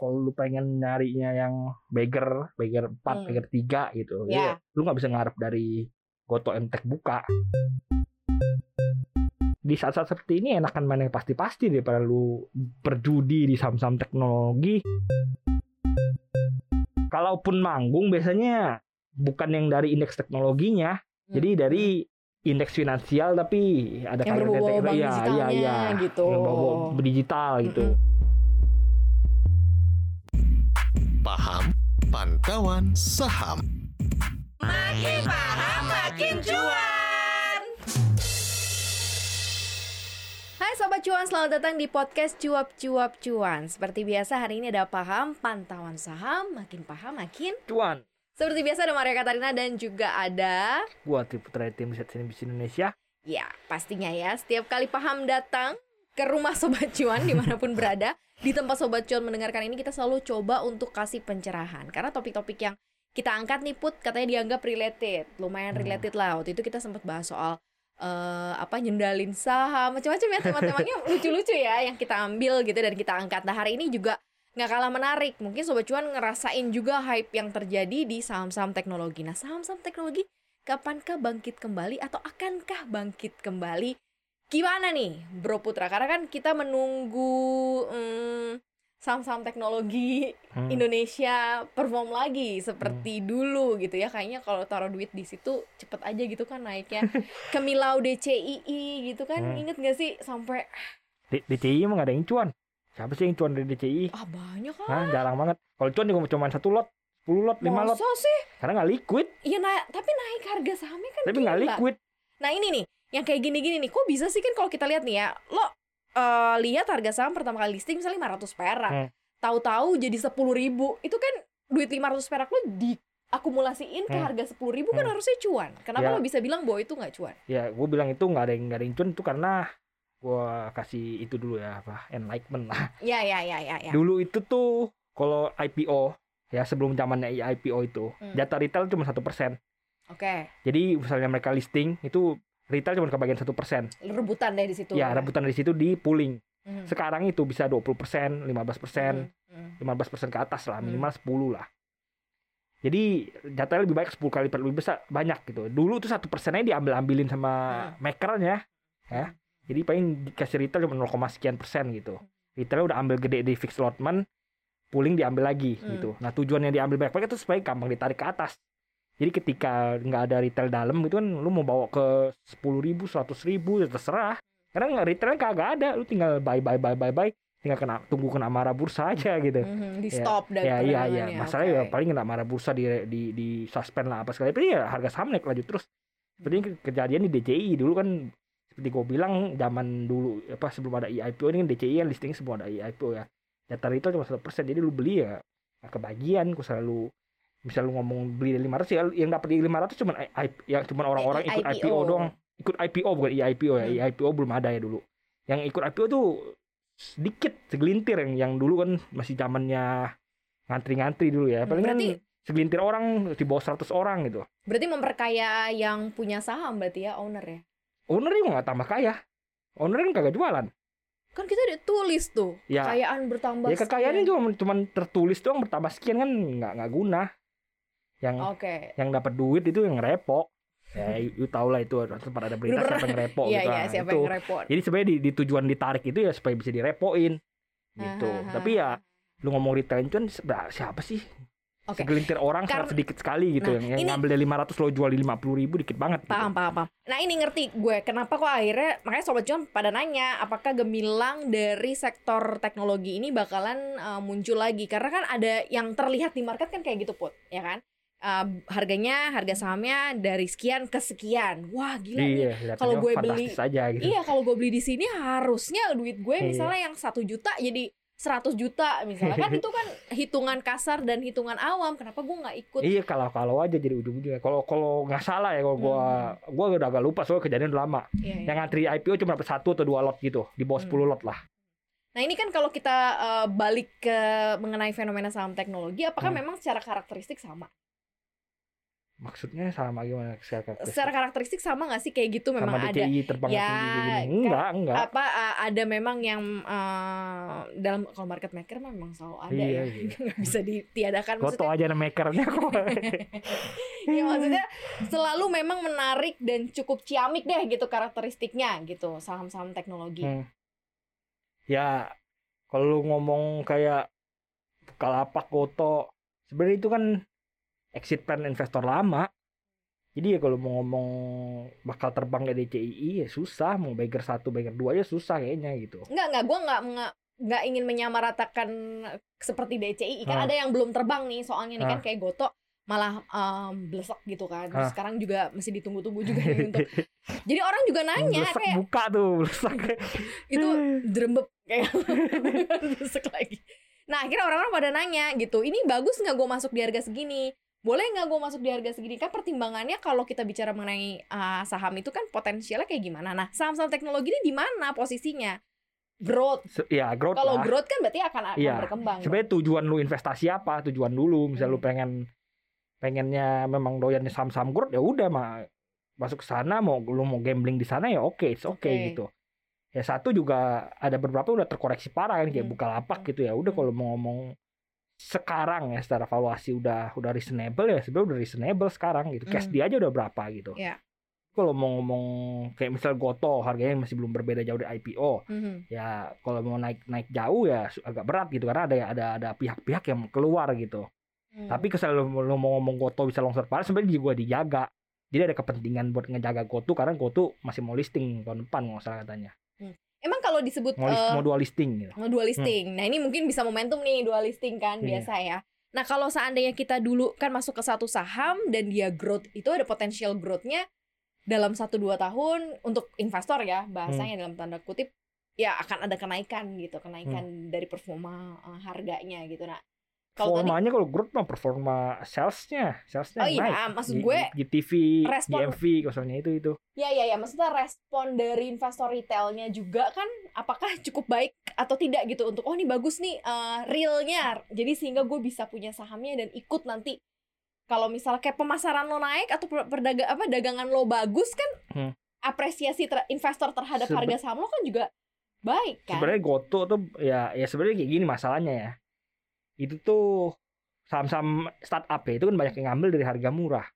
kalau lu pengen nyarinya yang beggar, beggar 4, Hmm. beggar 3 gitu. Ya. Ya, lu nggak bisa ngarep dari Goto Entek buka. Di saat-saat seperti ini enakan main yang pasti-pasti daripada lu berjudi di saham-saham teknologi. Kalaupun manggung biasanya bukan yang dari indeks teknologinya, Hmm. jadi dari indeks finansial tapi ada Yang iya, iya, digitalnya iya. gitu. Yang berbau digital gitu. Mm-mm. Paham pantauan saham. Makin paham makin cuan. Hai Sobat Cuan, selamat datang di podcast Cuap Cuap Cuan Seperti biasa hari ini ada paham pantauan saham Makin paham makin Cuan, Seperti biasa ada Maria Katarina dan juga ada gua Triputra tim Sinibis Indonesia. Ya pastinya ya setiap kali paham datang ke rumah Sobat Cuan di mana pun berada Di tempat Sobat Cuan mendengarkan ini kita selalu coba untuk kasih pencerahan. Karena topik-topik yang kita angkat nih Put katanya dianggap related. Lumayan Hmm. related lah. Waktu itu kita sempat bahas soal eh apa nyendalin saham macam-macam ya. Tema-temanya lucu-lucu ya yang kita ambil gitu dan kita angkat. Nah hari ini juga nggak kalah menarik. Mungkin sobat cuan ngerasain juga hype yang terjadi di saham-saham teknologi. Nah saham-saham teknologi kapankah bangkit kembali atau akankah bangkit kembali gimana nih Bro Putra karena kan kita menunggu hmm, saham-saham teknologi Hmm. Indonesia perform lagi seperti dulu gitu ya kayaknya kalau taruh duit di situ cepet aja gitu kan naiknya ke Milau DCII gitu kan Hmm. inget gak sih sampai D- DCI emang gak ada yang cuan. Siapa sih yang cuan dari DCI? ah banyak kan Nah, jarang banget. Kalau cuan juga cuma satu lot, 10 lot, 5 lot. Masa sih Karena nggak liquid, iya na- tapi naik harga sahamnya kan tapi nggak gila. liquid. Nah ini nih, yang kayak gini-gini nih, kok bisa sih kan kalau kita lihat nih ya, lo eh, lihat harga saham pertama kali listing misalnya 500 perak, Hmm. tahu-tahu jadi 10.000 ribu, itu kan duit 500 perak lo diakumulasiin ke Hmm. harga 10.000 ribu kan Hmm. harusnya cuan. Kenapa Ya. lo bisa bilang bahwa itu nggak cuan? Ya, gue bilang itu nggak ada yang nggak ada yang cuan itu karena gue kasih itu dulu ya apa enlightenment lah. Ya ya ya ya ya. Dulu itu tuh kalau IPO ya sebelum zamannya IPO itu Hmm. jatah retail cuma satu persen. Oke, Jadi misalnya mereka listing itu retail cuma kebagian satu persen. rebutan deh di situ. Ya rebutan dari situ di pooling. Hmm. Sekarang itu bisa 20 persen, 15 persen, Hmm. 15 persen ke atas lah, Hmm. minimal 10 lah. Jadi jatahnya lebih baik 10 kali lipat lebih besar banyak gitu. Dulu tuh satu persennya diambil ambilin sama Hmm. makernya, ya. Jadi paling dikasih retail cuma 0, sekian persen gitu. Retail udah ambil gede di fixed allotment, pooling diambil lagi Hmm. gitu. Nah tujuannya diambil banyak-banyak itu supaya gampang ditarik ke atas. Jadi ketika nggak ada retail dalam gitu kan, lu mau bawa ke 10 ribu, 100 ribu, ya terserah. Karena nggak retailnya kagak ada, lu tinggal buy buy buy buy buy, tinggal kena tunggu kena marah bursa aja gitu. Mhm, di Ya, stop dan Ya iya iya, perdagangannya, masalahnya ya oke. paling kena marah bursa di di di suspend lah apa sekali. Tapi ya harga saham naik lanjut terus. Seperti yang ke- kejadian di DCI dulu kan seperti gue bilang zaman dulu apa sebelum ada IPO ini kan DCI kan listing sebelum ada IPO ya. Data retail cuma satu persen jadi lu beli ya kebagian. Kau selalu misal lu ngomong beli dari 500 ya yang dapat di 500 cuma yang cuma orang-orang ikut IPO. IPO doang. Ikut IPO bukan IPO ya. Hmm. IPO belum ada ya dulu. Yang ikut IPO tuh sedikit segelintir yang yang dulu kan masih zamannya ngantri-ngantri dulu ya. Paling kan Berarti- segelintir orang di bawah 100 orang gitu. Berarti memperkaya yang punya saham berarti ya owner ya. Owner juga nggak tambah kaya. Owner kan kagak jualan. Kan kita udah tulis tuh, Ya. kekayaan bertambah. Ya kekayaannya sekian. cuma cuma tertulis doang bertambah sekian kan nggak nggak guna. Yang Oke. yang dapat duit itu yang repo. Ya, you, you tau lah itu sempat ada berita siapa yang repo Iya gitu. iya Nah, siapa itu. yang repot. Jadi sebenarnya di, di tujuan ditarik itu ya supaya bisa direpoin gitu. Ah, Tapi ya lu ngomong retail cuan seba- siapa sih? Oke. Segelintir orang sangat sedikit sekali gitu Nah, yang, yang ini- ngambil dari 500 lo jual di 50 ribu dikit banget gitu. Paham, paham, paham. Nah ini ngerti gue, kenapa kok akhirnya, makanya Sobat Cuan pada nanya, apakah gemilang dari sektor teknologi ini bakalan uh, muncul lagi? Karena kan ada yang terlihat di market kan kayak gitu Put, ya kan? Uh, harganya, harga sahamnya dari sekian ke sekian. Wah gila nih. Iya, Kalau gue beli- aja gitu. Iya kalau gue beli di sini harusnya duit gue Iya. misalnya yang satu juta jadi 100 juta misalnya kan itu kan hitungan kasar dan hitungan awam kenapa gue nggak ikut Iya kalau kalau aja jadi ujung-ujungnya. Kalau kalau nggak salah ya kalau gua gua udah agak lupa soalnya kejadian udah lama. Iya, iya. Yang ngantri IPO cuma dapat satu atau dua lot gitu, di bawah Hmm. 10 lot lah. Nah ini kan kalau kita uh, balik ke mengenai fenomena saham teknologi, apakah Hmm. memang secara karakteristik sama? Maksudnya sama gimana secara karakteristik? secara karakteristik sama nggak sih kayak gitu memang sama ada terbang Ya, tinggi gini. kan- Enggak, enggak. apa ada memang yang uh, dalam kalau market maker memang selalu ada Iya, ya iya. nggak bisa ditiadakan maksudnya aja ada makernya kok. ya maksudnya selalu memang menarik dan cukup ciamik deh gitu karakteristiknya gitu saham-saham teknologi Hmm. ya kalau lu ngomong kayak Bukalapak, Goto, sebenarnya itu kan exit plan investor lama. Jadi ya kalau mau ngomong bakal terbang ke DCII ya susah, mau bagger satu, bagger dua ya susah kayaknya gitu. nggak nggak gue nggak nggak ingin menyamaratakan seperti DCI kan Ah. ada yang belum terbang nih soalnya nih kan Ah. kayak Goto malah um, blesek gitu kan Terus sekarang juga masih ditunggu-tunggu juga nih untuk jadi orang juga nanya Blesak kayak buka tuh, blesak. itu drembep kayak besek lagi. Nah akhirnya orang-orang pada nanya gitu, ini bagus nggak gue masuk di harga segini? Boleh nggak gue masuk di harga segini? Kan pertimbangannya kalau kita bicara mengenai uh, saham itu kan potensialnya kayak gimana? Nah saham-saham teknologi ini di mana posisinya? Growth. Se- ya growth Kalau growth kan berarti akan akan Iya. berkembang. Sebenarnya tujuan lu investasi apa? Tujuan dulu, misal lu Hmm. pengen pengennya memang doyannya saham-saham growth ya udah mah masuk ke sana mau lu mau gambling di sana ya oke, it's okay Oke. gitu. Ya satu juga ada beberapa udah terkoreksi parah kan kayak Hmm. Bukalapak gitu ya. Udah Hmm. kalau mau ngomong sekarang ya secara valuasi udah udah reasonable ya sebenarnya udah reasonable sekarang gitu. Cash Hmm. dia aja udah berapa gitu. Iya. Kalau mau ngomong kayak misal Goto harganya masih belum berbeda jauh dari IPO Mhm. ya kalau mau naik naik jauh ya agak berat gitu karena ada ada ada pihak-pihak yang keluar gitu. Hmm. Tapi kesal lu, lu mau ngomong Goto bisa longsor parah sebenarnya juga dijaga. Jadi ada kepentingan buat ngejaga Goto karena Goto masih mau listing tahun depan nggak salah katanya. emang kalau disebut Mau, lis- eh, mau dual listing gitu. mau dual listing. Nah, ini mungkin bisa momentum nih dual listing kan Iya. biasa ya. Nah, kalau seandainya kita dulu kan masuk ke satu saham dan dia growth itu ada potensial growth-nya dalam 1 2 tahun untuk investor ya, bahasanya Hmm. dalam tanda kutip ya akan ada kenaikan gitu, kenaikan Hmm. dari performa eh, harganya gitu. Nah, kalau tadi Performanya kalau growth mah performa salesnya, salesnya Oh iya, naik. maksud G- gue GTV, respon- GMV, misalnya itu itu. ya ya ya maksudnya respon dari investor retailnya juga kan apakah cukup baik atau tidak gitu untuk oh ini bagus nih eh, realnya jadi sehingga gue bisa punya sahamnya dan ikut nanti kalau misalnya kayak pemasaran lo naik atau per- perdaga apa dagangan lo bagus kan Hmm. apresiasi ter- investor terhadap Sebe- harga saham lo kan juga baik kan Sebenarnya Goto tuh ya ya sebenarnya kayak gini masalahnya ya. Itu tuh saham-saham startup ya itu kan banyak yang ngambil dari harga murah.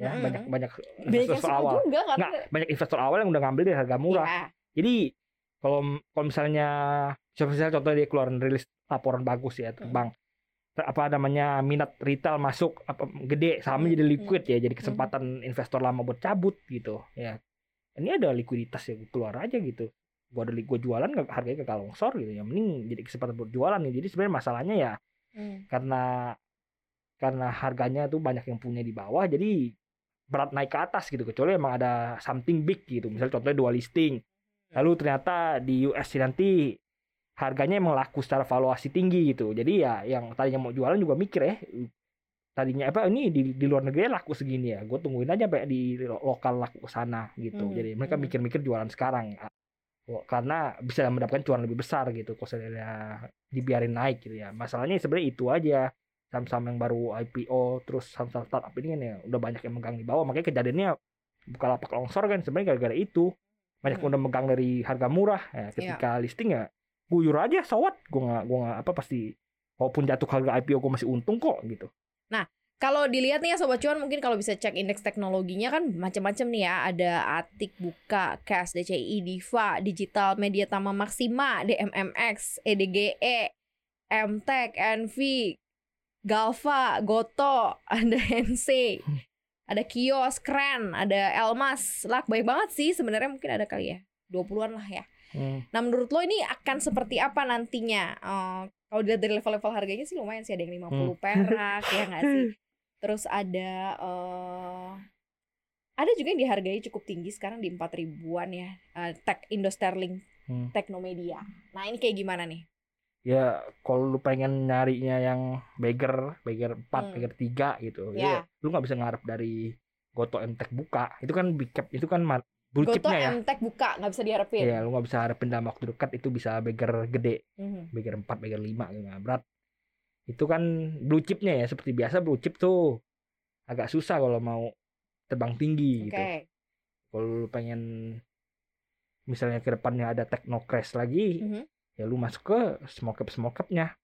Ya, Mm-mm. banyak banyak banyak investor suka awal. juga karena Nggak, banyak investor awal yang udah ngambil dari harga murah. Ya, Jadi kalau kalau misalnya misalnya contoh dia keluarin rilis laporan bagus ya terbang apa namanya minat retail masuk apa gede sahamnya Hmm, jadi liquid ya jadi kesempatan investor lama buat cabut gitu ya. Ini ada likuiditas ya keluar aja gitu. Gua ada gua jualan harganya ke longsor gitu ya mending jadi kesempatan buat jualan nih. Jadi sebenarnya masalahnya ya Hmm. karena karena harganya tuh banyak yang punya di bawah jadi berat naik ke atas gitu. Kecuali emang ada something big gitu. Misalnya contohnya dua listing lalu ternyata di US nanti harganya emang laku secara valuasi tinggi gitu. Jadi ya yang tadinya mau jualan juga mikir ya tadinya apa ini di, di luar negeri laku segini ya? Gue tungguin aja sampai di lo- lokal laku ke sana gitu. Hmm, jadi mereka hmm. mikir-mikir jualan sekarang. Karena bisa mendapatkan cuan lebih besar gitu kalau dibiarin naik gitu ya. Masalahnya sebenarnya itu aja. Saham-saham yang baru IPO terus saham-saham startup ini kan ya udah banyak yang megang di bawah. Makanya kejadiannya Bukalapak longsor kan sebenarnya gara-gara itu. Banyak yang Hmm. udah megang dari harga murah. Ya, ketika listing ya guyur aja sowat gue nggak gue nggak apa pasti walaupun jatuh harga IPO gue masih untung kok gitu Kalau dilihat nih ya Sobat Cuan mungkin kalau bisa cek indeks teknologinya kan macam-macam nih ya. Ada Atik, Buka, Cash, DCI, Diva, Digital, Media Tama Maksima, DMMX, EDGE, MTEK, NV, Galva, Goto, ada NC, ada Kios, Kren, ada Elmas. Lah banyak banget sih sebenarnya mungkin ada kali ya. 20-an lah ya. Hmm. Nah menurut lo ini akan seperti apa nantinya? Eh, kalau dilihat dari level-level harganya sih lumayan sih ada yang 50 Hmm. perak ya nggak sih? Terus ada eh ada juga yang dihargai cukup tinggi sekarang di 4 ribuan ya. Eh, Tech Indo Sterling Hmm. Teknomedia. Nah ini kayak gimana nih? ya kalau lu pengen nyarinya yang beggar beggar 4 Hmm. beggar 3 gitu Ya. ya lu nggak bisa ngarep dari Goto MTech buka itu kan big cap itu kan blue Goto chipnya ya MTech buka nggak bisa diharapin. ya lu nggak bisa harapin dalam waktu dekat itu bisa beggar gede Mhm. beggar 4 beggar 5 gitu berat itu kan blue chipnya ya seperti biasa blue chip tuh agak susah kalau mau terbang tinggi Oke. gitu. Kalau lu pengen misalnya ke depannya ada techno crash lagi, Mhm. ya lu masuk ke small cap small capnya.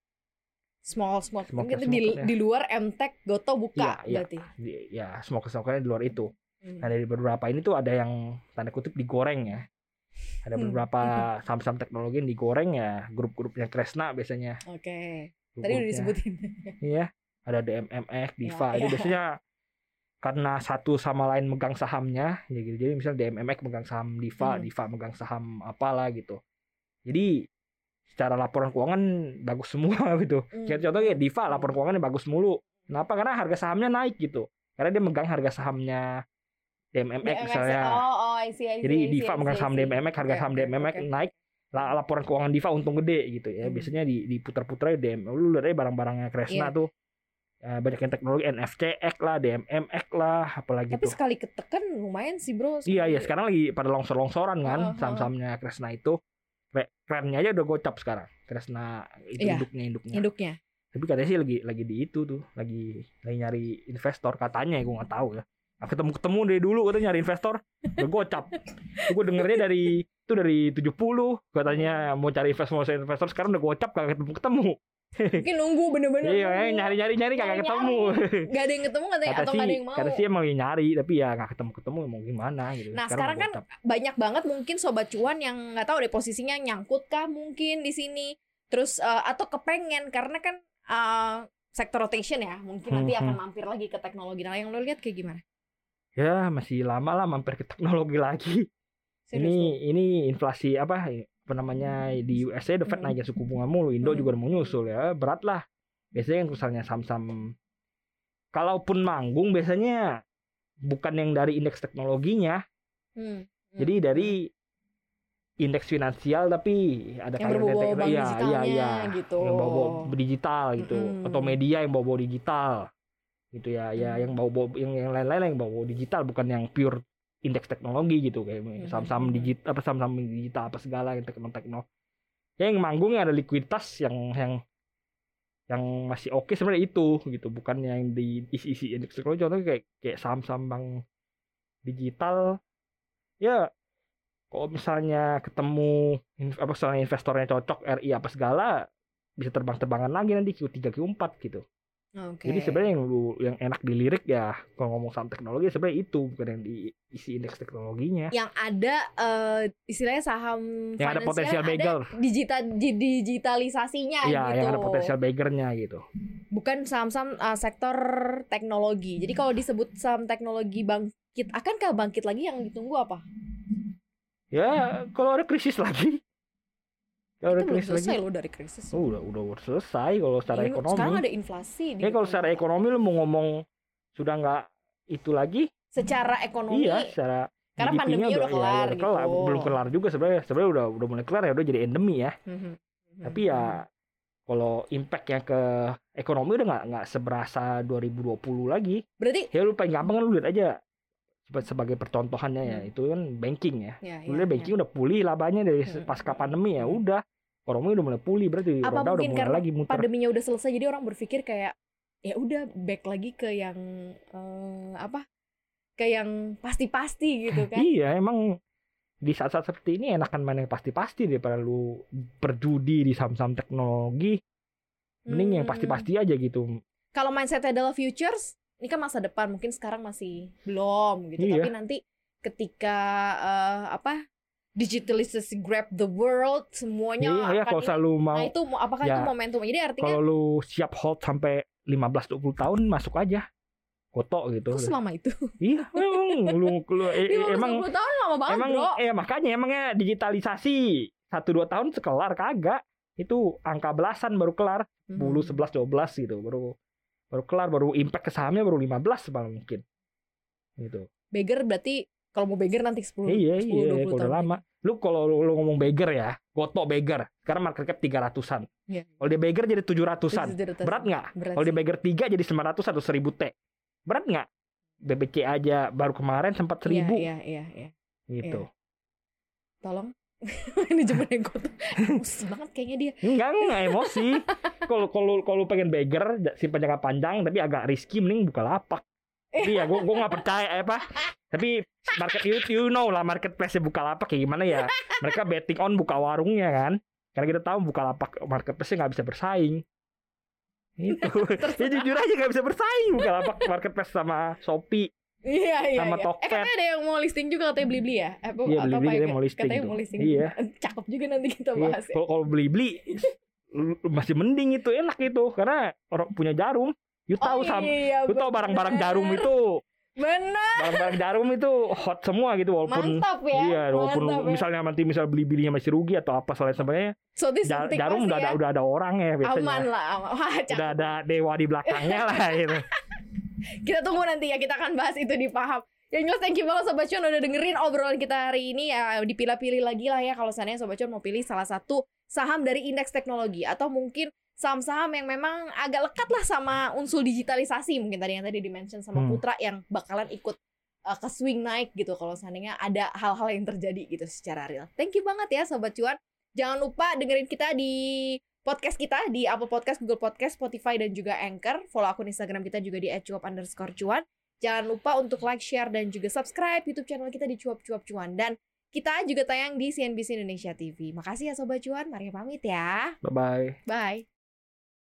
Small small. Small cap, di, small ya. di luar MTech Goto buka Iya, iya. berarti. Di- ya small cap small capnya di luar itu. Hmm. Nah dari beberapa ini tuh ada yang tanda kutip digoreng ya. Ada Hmm. beberapa saham-saham teknologi yang digoreng ya, grup-grupnya Kresna biasanya. Oke. Tadi udah disebutin. Iya, ada DMMX, Diva. Ya, itu ya. biasanya karena satu sama lain megang sahamnya, ya gitu. Jadi misalnya DMMX megang saham Diva, Hmm. Diva megang saham apalah gitu. Jadi secara laporan keuangan bagus semua gitu. Hmm. Kayak contohnya Diva laporan keuangannya bagus mulu. Kenapa? Karena harga sahamnya naik gitu. Karena dia megang harga sahamnya DMMX DMX, misalnya. Oh, oh, I see, I see, Jadi Diva I see, megang saham. DMMX, harga saham DMMX oke. naik, laporan keuangan Diva untung gede gitu ya. Hmm. Biasanya di diputar-putar DM. Lu lihat aja barang-barangnya Kresna Iya. tuh. Ya, banyak yang teknologi NFCX lah, DMMX lah, apalagi Tapi tuh. sekali ketekan lumayan sih, Bro. Iya, iya Sekali- sekarang lagi pada longsor-longsoran kan heeh. saham-sahamnya Kresna itu. Kerennya aja udah gocap sekarang. Kresna itu Iya. induknya induknya. Induknya. Tapi katanya sih lagi lagi di itu tuh, lagi lagi nyari investor katanya ya gue nggak tahu ya. Nah, ketemu ketemu dari dulu katanya nyari investor, udah gocap. gue dengernya dari itu dari 70 katanya mau cari investor mau cari investor sekarang udah gocap kagak ketemu ketemu. Mungkin nunggu bener-bener. Iya, nunggu. nyari nyari nyari kagak ketemu. Gak ada yang ketemu katanya Kata atau sih, gak ada yang mau. kata sih emang nyari tapi ya nggak ketemu ketemu mau gimana gitu. Nah, udah sekarang kan gocap. banyak banget mungkin sobat cuan yang nggak tahu deh posisinya nyangkut kah mungkin di sini terus eh, atau kepengen karena kan eh, sektor rotation ya mungkin nanti Hmm, akan mampir lagi ke teknologi nah yang lo lihat kayak gimana ya masih lama lah mampir ke teknologi lagi. Serius ini ini inflasi apa apa namanya di USA the Fed Hmm. naikin suku bunga mulu Indo Hmm. juga mau nyusul ya berat lah biasanya yang misalnya saham-saham kalaupun manggung biasanya bukan yang dari indeks teknologinya Hmm, hmm, jadi dari indeks finansial tapi ada yang teknologi. bank iya, digitalnya iya, iya. gitu yang bawa digital gitu Mm-mm. atau media yang bawa bawa digital gitu ya ya Hmm. yang bawa bawa yang yang lain-lain yang bawa digital bukan yang pure indeks teknologi gitu kayak Hmm, saham-saham hmm, digital apa saham-saham digital apa segala yang tekno tekno ya yang manggungnya ada likuiditas yang yang yang masih oke sebenarnya itu gitu. Bukan yang di isi-isi indeks teknologi contohnya kayak kayak saham-saham bank digital. Ya kalau misalnya ketemu apa misalnya investornya cocok RI apa segala bisa terbang-terbangan lagi nanti Q3 Q4 gitu. Oke. Jadi sebenarnya yang lu yang enak dilirik ya kalau ngomong saham teknologi sebenarnya itu bukan yang diisi indeks teknologinya. yang ada eh, istilahnya saham Yang ada potensial bagel. digital di- digitalisasinya Iya, gitu yang ada potensial baggernya gitu. bukan saham-saham uh, sektor teknologi. Jadi kalau disebut saham teknologi bangkit, akankah bangkit lagi yang ditunggu apa? Ya, kalau ada krisis lagi. Kita belum krisis lagi. selesai loh dari krisis. Oh, udah udah selesai kalau secara Ini ekonomi. Sekarang ada inflasi. Ya kalau depan secara ekonomi lu mau ngomong sudah nggak itu lagi, Secara ekonomi, iya secara Karena pandeminya udah ya, kelar udah kelar. gitu. belum kelar juga sebenarnya. Sebenarnya udah udah mulai kelar ya udah jadi endemi ya. Mhm. Tapi ya kalau impactnya ke ekonomi udah nggak nggak seberasa 2020 lagi. berarti Ya lu paling gampang kan lu lihat aja sebagai percontohannya ya Hmm. itu kan banking ya. ya, ya, lihat banking udah pulih labanya dari Hmm. pasca pandemi ya udah ekonomi udah mulai pulih berarti Apa roda udah mulai lagi muter. pandeminya udah selesai jadi orang berpikir kayak ya udah back lagi ke yang eh, apa? Ke yang pasti-pasti gitu kan. Iya emang di saat-saat seperti ini enakan main yang pasti-pasti daripada lu berjudi di saham-saham teknologi. Mending yang Hmm. pasti-pasti aja gitu. kalau mindsetnya adalah futures ini kan masa depan mungkin sekarang masih belum gitu Iya. tapi nanti ketika eh, apa digitalisasi grab the world semuanya Iya, ya akan kalau ini. selalu mau nah itu apakah ya, itu momentum jadi artinya kalau lu siap hold sampai 15-20 tahun masuk aja. Kotok gitu. kok selama itu Iya, emang lu, lu eh, eh, 15 emang 20 tahun lama banget emang bro eh makanya emangnya digitalisasi satu dua tahun sekelar kagak. Itu angka belasan baru kelar, 10, Hmm. 11, 12 gitu. Baru baru kelar, baru impact ke sahamnya baru 15 malah mungkin. Gitu. beggar berarti kalau mau beggar nanti 10 iya, 10 iya, 20 udah lama. Lu kalau lu, lu ngomong beggar ya, goto beggar. Sekarang market cap 300-an. Iya. Kalau dia beggar jadi 700-an. Terus dari- Berat nggak? Kalau sih. di Bagger 3 jadi 900 atau 1000 T. Berat nggak? BBC aja baru kemarin sempat 1000 iya iya iya gitu. tolong gue tuh emosi banget kayaknya dia Enggak, enggak emosi. Kalau kalau kalau pengen Bagger simpan jangka panjang tapi agak risky mending buka lapak. Tapi ya gue gue nggak percaya eh, apa. Tapi market you, you know lah marketplace Bukalapak kayak gimana ya. Mereka betting on buka warungnya kan. Karena kita tahu Bukalapak marketplace nggak bisa bersaing. Itu. ya jujur aja nggak bisa bersaing Bukalapak marketplace sama Shopee. Iya iya. Sama iya. Tokped. Eh katanya ada yang mau listing juga katanya beli beli ya? Eh, Iya, atau Blibli apa ya? katanya mau listing Katanya tuh. mau listing. Iya. Cakep juga nanti kita Iya, bahas ya. Kalau kalau beli beli masih mending itu enak itu karena orang punya jarum. You tahu sam, iya, you tahu barang-barang jarum itu Benar. barang-barang jarum itu hot semua gitu walaupun Mantap ya. Iya, walaupun mantap ya. misalnya nanti misal beli bilinya masih rugi atau apa soalnya sebenarnya so this ja- something jarum udah ada ya. udah ada orang ya biasanya. aman lah aman. Wah. Udah ada dewa di belakangnya lah gitu. kita tunggu nanti ya kita akan bahas itu di paham yang jelas thank you banget Sobat Cuan udah dengerin obrolan kita hari ini ya dipilah-pilih lagi lah ya kalau seandainya Sobat Cuan mau pilih salah satu saham dari indeks teknologi atau mungkin saham-saham yang memang agak lekat lah sama unsur digitalisasi mungkin tadi yang tadi dimention sama Hmm. Putra yang bakalan ikut uh, ke swing naik gitu kalau seandainya ada hal-hal yang terjadi gitu secara real. Thank you banget ya Sobat Cuan. Jangan lupa dengerin kita di podcast kita di Apple Podcast, Google Podcast, Spotify, dan juga Anchor. Follow akun Instagram kita juga di @cuap underscore cuan. Jangan lupa untuk like, share, dan juga subscribe YouTube channel kita di Cuap Cuap Cuan. Dan kita juga tayang di CNBC Indonesia TV. Makasih ya Sobat Cuan, mari pamit ya. Bye bye. Bye.